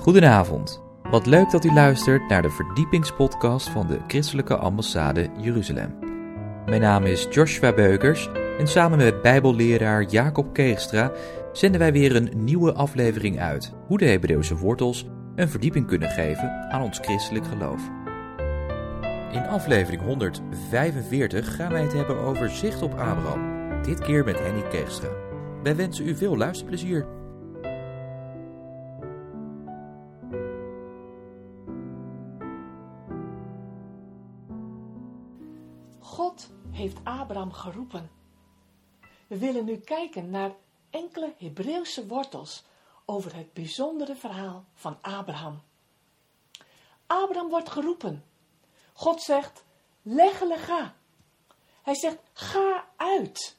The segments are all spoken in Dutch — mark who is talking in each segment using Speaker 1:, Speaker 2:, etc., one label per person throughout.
Speaker 1: Goedenavond. Wat leuk dat u luistert naar de verdiepingspodcast van de Christelijke Ambassade Jeruzalem. Mijn naam is Joshua Beukers en samen met Bijbelleraar Jacob Keegstra zenden wij weer een nieuwe aflevering uit hoe de Hebreeuwse wortels een verdieping kunnen geven aan ons christelijk geloof. In aflevering 145 gaan wij het hebben over zicht op Abraham, dit keer met Henny Keegstra. Wij wensen u veel luisterplezier.
Speaker 2: God heeft Abraham geroepen. We willen nu kijken naar enkele Hebreeuwse wortels over het bijzondere verhaal van Abraham. Abraham wordt geroepen. God zegt, leggele ga. Hij zegt, ga uit.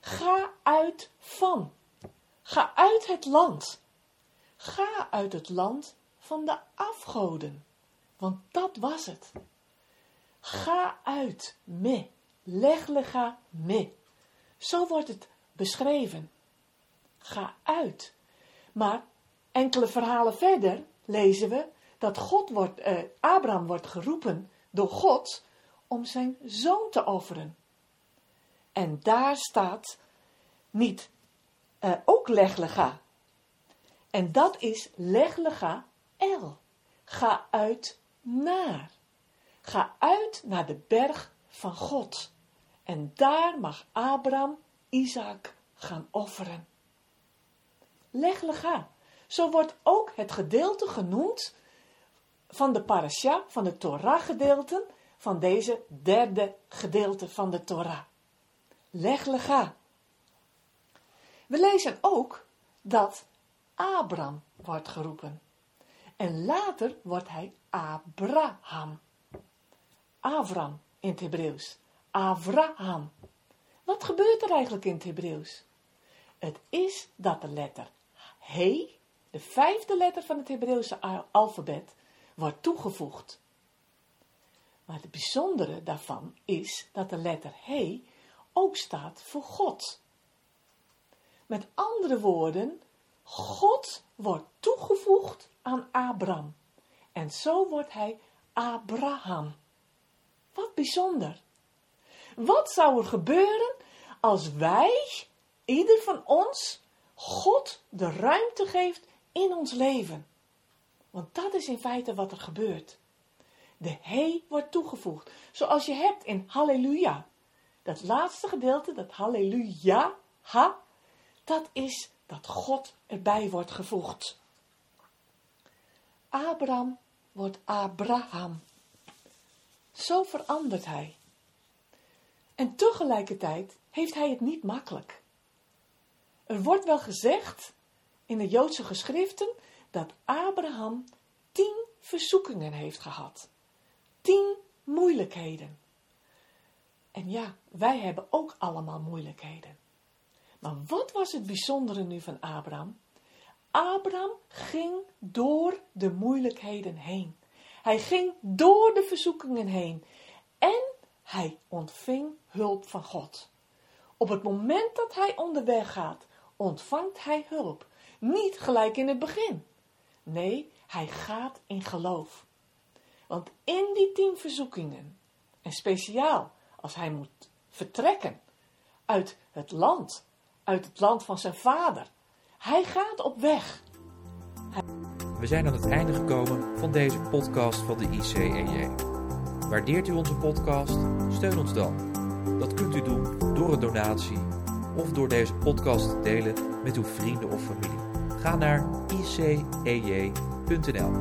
Speaker 2: Ga uit van. Ga uit het land. Ga uit het land van de afgoden. Want dat was het. Ga uit me. Leglega me. Zo wordt het beschreven. Ga uit. Maar enkele verhalen verder lezen we dat God wordt, eh, Abraham wordt geroepen door God om zijn zoon te offeren. En daar staat niet eh, ook leglega. En dat is leglega el. Ga uit naar. Ga uit naar de berg van God. En daar mag Abraham Isaac gaan offeren. Leglega. Zo wordt ook het gedeelte genoemd van de parasha, van de Torah gedeelten, van deze derde gedeelte van de Torah. Leglega. We lezen ook dat Abraham wordt geroepen. En later wordt hij Abraham. Avram in het Hebreeuws. Avraham. Wat gebeurt er eigenlijk in het Hebreeuws? Het is dat de letter He, de vijfde letter van het Hebreeuwse alfabet, wordt toegevoegd. Maar het bijzondere daarvan is dat de letter He ook staat voor God. Met andere woorden, God wordt toegevoegd aan Abraham. En zo wordt hij Abraham. Wat bijzonder. Wat zou er gebeuren als wij, ieder van ons, God de ruimte geeft in ons leven? Want dat is in feite wat er gebeurt. De he wordt toegevoegd. Zoals je hebt in Halleluja. Dat laatste gedeelte, dat Halleluja, ha, dat is dat God erbij wordt gevoegd. Abraham wordt Abraham. Zo verandert hij. En tegelijkertijd heeft hij het niet makkelijk. Er wordt wel gezegd in de Joodse geschriften dat Abraham tien verzoekingen heeft gehad. Tien moeilijkheden. En ja, wij hebben ook allemaal moeilijkheden. Maar wat was het bijzondere nu van Abraham? Abraham ging door de moeilijkheden heen. Hij ging door de verzoekingen heen en hij ontving hulp van God. Op het moment dat hij onderweg gaat, ontvangt hij hulp. Niet gelijk in het begin. Nee, hij gaat in geloof. Want in die tien verzoekingen, en speciaal als hij moet vertrekken uit het land, uit het land van zijn vader, hij gaat op weg.
Speaker 1: We zijn aan het einde gekomen van deze podcast van de ICEJ. Waardeert u onze podcast? Steun ons dan. Dat kunt u doen door een donatie of door deze podcast te delen met uw vrienden of familie. Ga naar icej.nl.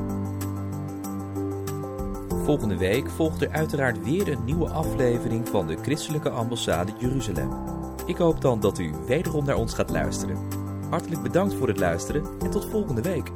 Speaker 1: Volgende week volgt er uiteraard weer een nieuwe aflevering van de Christelijke Ambassade Jeruzalem. Ik hoop dan dat u wederom naar ons gaat luisteren. Hartelijk bedankt voor het luisteren en tot volgende week.